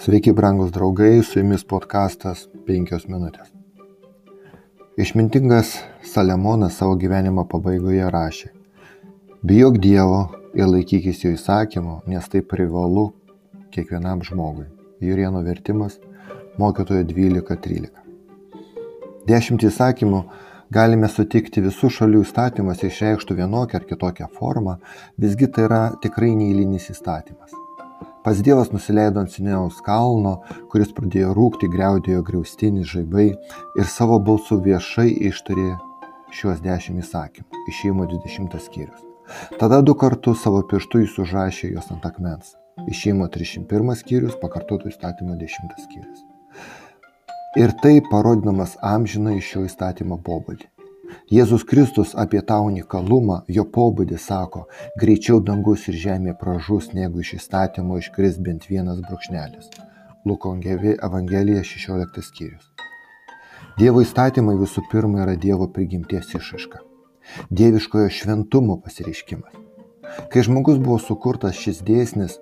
Sveiki, brangus draugai, su jumis podkastas 5 minutės. Išmintingas Saliamonas savo gyvenimo pabaigoje rašė: Bijok Dievo ir laikykis jo įsakymų, nes tai privalu kiekvienam žmogui. Jurieno vertimas mokytojo 12.13. Dešimt įsakymų galime sutikti visų šalių įstatymas išreikštų vienokią ar kitokią formą, visgi tai yra tikrai neįlinis įstatymas. Pas Dievas nusileido ant Sinėjaus kalno, kuris pradėjo rūkti, greudėjo griaustinis žaibai ir savo balsu viešai ištarė šiuos dešimt įsakymų. Išėjimo 20 skyrius. Tada du kartus savo pirštų jis užrašė juos ant akmens. Išėjimo 301 skyrius, pakartotų įstatymo 10 skyrius. Ir tai parodydamas amžiną iš šio įstatymo pobūdį. Jėzus Kristus apie tą unikalumą, jo pobūdį sako, greičiau dangus ir žemė pražus, negu iš įstatymo iškris bent vienas brūkšnelis. Luko Evangelija 16 skyrius. Dievo įstatymai visų pirma yra Dievo prigimties išaiška. Dieviškojo šventumo pasireiškimas. Kai žmogus buvo sukurtas šis dėsnis,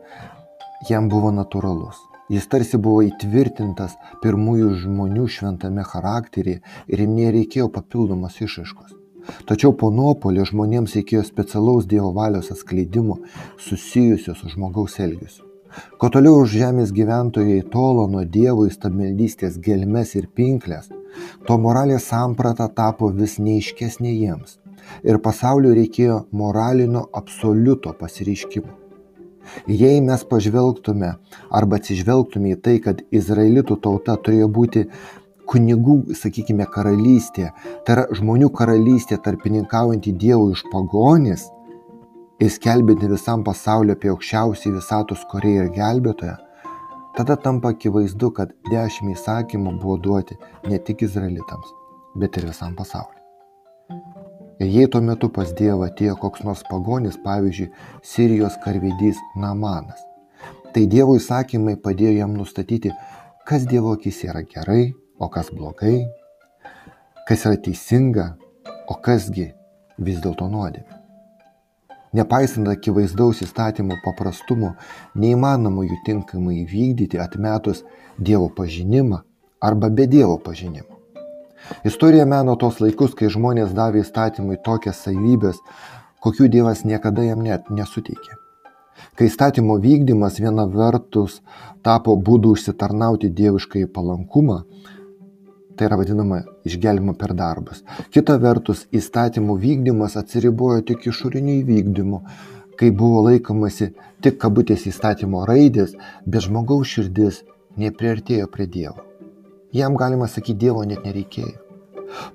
jam buvo natūralus. Jis tarsi buvo įtvirtintas pirmųjų žmonių šventame charakteryje ir jam nereikėjo papildomos išaiškos. Tačiau po nuopolio žmonėms reikėjo specialaus Dievo valios atskleidimo susijusio su žmogaus elgesiu. Kuo toliau už žemės gyventojai tolo nuo Dievo įstabmeldystės gelmes ir pinklės, to moralės samprata tapo vis neiškesnė jiems ir pasauliu reikėjo moralinio absoliuto pasireiškimo. Jei mes pažvelgtume arba atsižvelgtume į tai, kad izraelitų tauta turėjo būti kunigų, sakykime, karalystė, tai yra žmonių karalystė tarpininkaujantį Dievų iš pagonės ir skelbinti visam pasauliu apie aukščiausiai visatos korėją ir gelbėtoją, tada tampa akivaizdu, kad dešimt įsakymų buvo duoti ne tik izraelitams, bet ir visam pasauliu. Ir jei tuo metu pas Dievą atėjo koks nors pagonis, pavyzdžiui, Sirijos karvedys Namanas, tai Dievo įsakymai padėjo jam nustatyti, kas Dievo akis yra gerai, o kas blogai, kas yra teisinga, o kasgi vis dėlto nuodėmė. Nepaisant akivaizdaus įstatymų paprastumo, neįmanoma jų tinkamai įvykdyti atmetus Dievo pažinimą arba be Dievo pažinimo. Istorija meno tos laikus, kai žmonės davė įstatymui tokias savybės, kokių Dievas niekada jam net nesuteikė. Kai įstatymo vykdymas viena vertus tapo būdų užsitarnauti dieviškai palankumą, tai yra vadinama išgelbimo per darbus. Kita vertus, įstatymų vykdymas atsiribojo tik išoriniu įvykdymu, kai buvo laikomasi tik kabutės įstatymo raidės, bet žmogaus širdis nepriartėjo prie Dievo. Jam galima sakyti, Dievo net nereikėjo.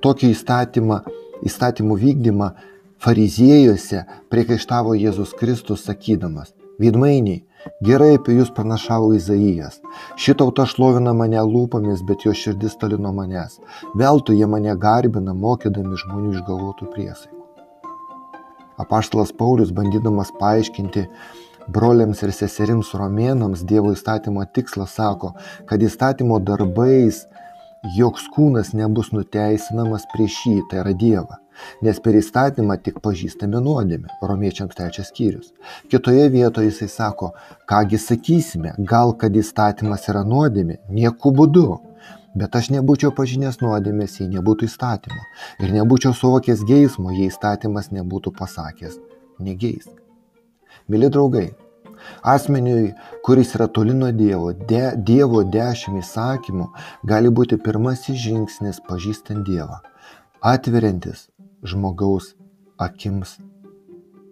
Tokį įstatymą, įstatymų vykdymą fariziejuose priekaištavo Jėzus Kristus sakydamas, Vidmainiai, gerai apie jūs pranašavo Izaijas. Šitauta šlovina mane lūpomis, bet jo širdis toli nuo manęs. Veltui jie mane garbina, mokydami žmonių išgalvotų priesaikų. Apaštalas Paulius, bandydamas paaiškinti broliams ir seserims romėnams Dievo įstatymo tikslas sako, kad įstatymo darbais joks kūnas nebus nuteisinamas prieš jį, tai yra Dievą, nes per įstatymą tik pažįstame nuodėmę, romiečiams trečias skyrius. Kitoje vietoje jisai sako, kągi sakysime, gal kad įstatymas yra nuodėmė, nieku būdu. Bet aš nebūčiau pažinęs nuodėmės, jei nebūtų įstatymo. Ir nebūčiau suvokęs geismo, jei įstatymas nebūtų pasakęs negeisk. Mili draugai, asmeniui, kuris yra toli nuo Dievo, de, Dievo dešimt įsakymų gali būti pirmasis žingsnis pažįstant Dievą, atveriantis žmogaus akims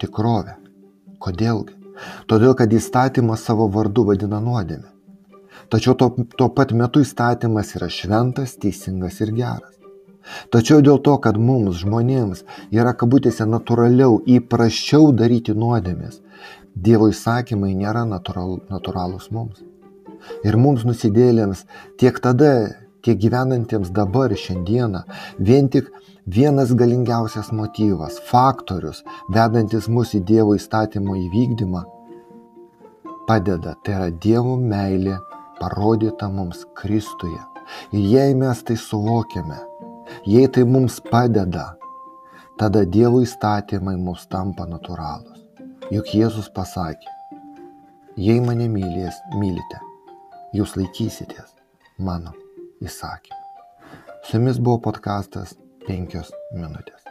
tikrovę. Kodėlgi? Todėl, kad įstatymas savo vardu vadina nuodėmę. Tačiau tuo, tuo pat metu įstatymas yra šventas, teisingas ir geras. Tačiau dėl to, kad mums, žmonėms, yra kabutėse natūraliau, įprasčiau daryti nuodėmės, Dievo įsakymai nėra natūral, natūralūs mums. Ir mums nusidėlėms tiek tada, tiek gyvenantiems dabar, šiandieną, vien tik vienas galingiausias motyvas, faktorius, vedantis mus į Dievo įstatymo įvykdymą, padeda, tai yra Dievo meilė parodyta mums Kristuje. Ir jei mes tai suvokiame, Jei tai mums padeda, tada Dievo įstatymai mums tampa natūralūs. Juk Jėzus pasakė, jei mane mylės, mylite, jūs laikysitės mano įsakymų. Su jumis buvo podkastas 5 minutės.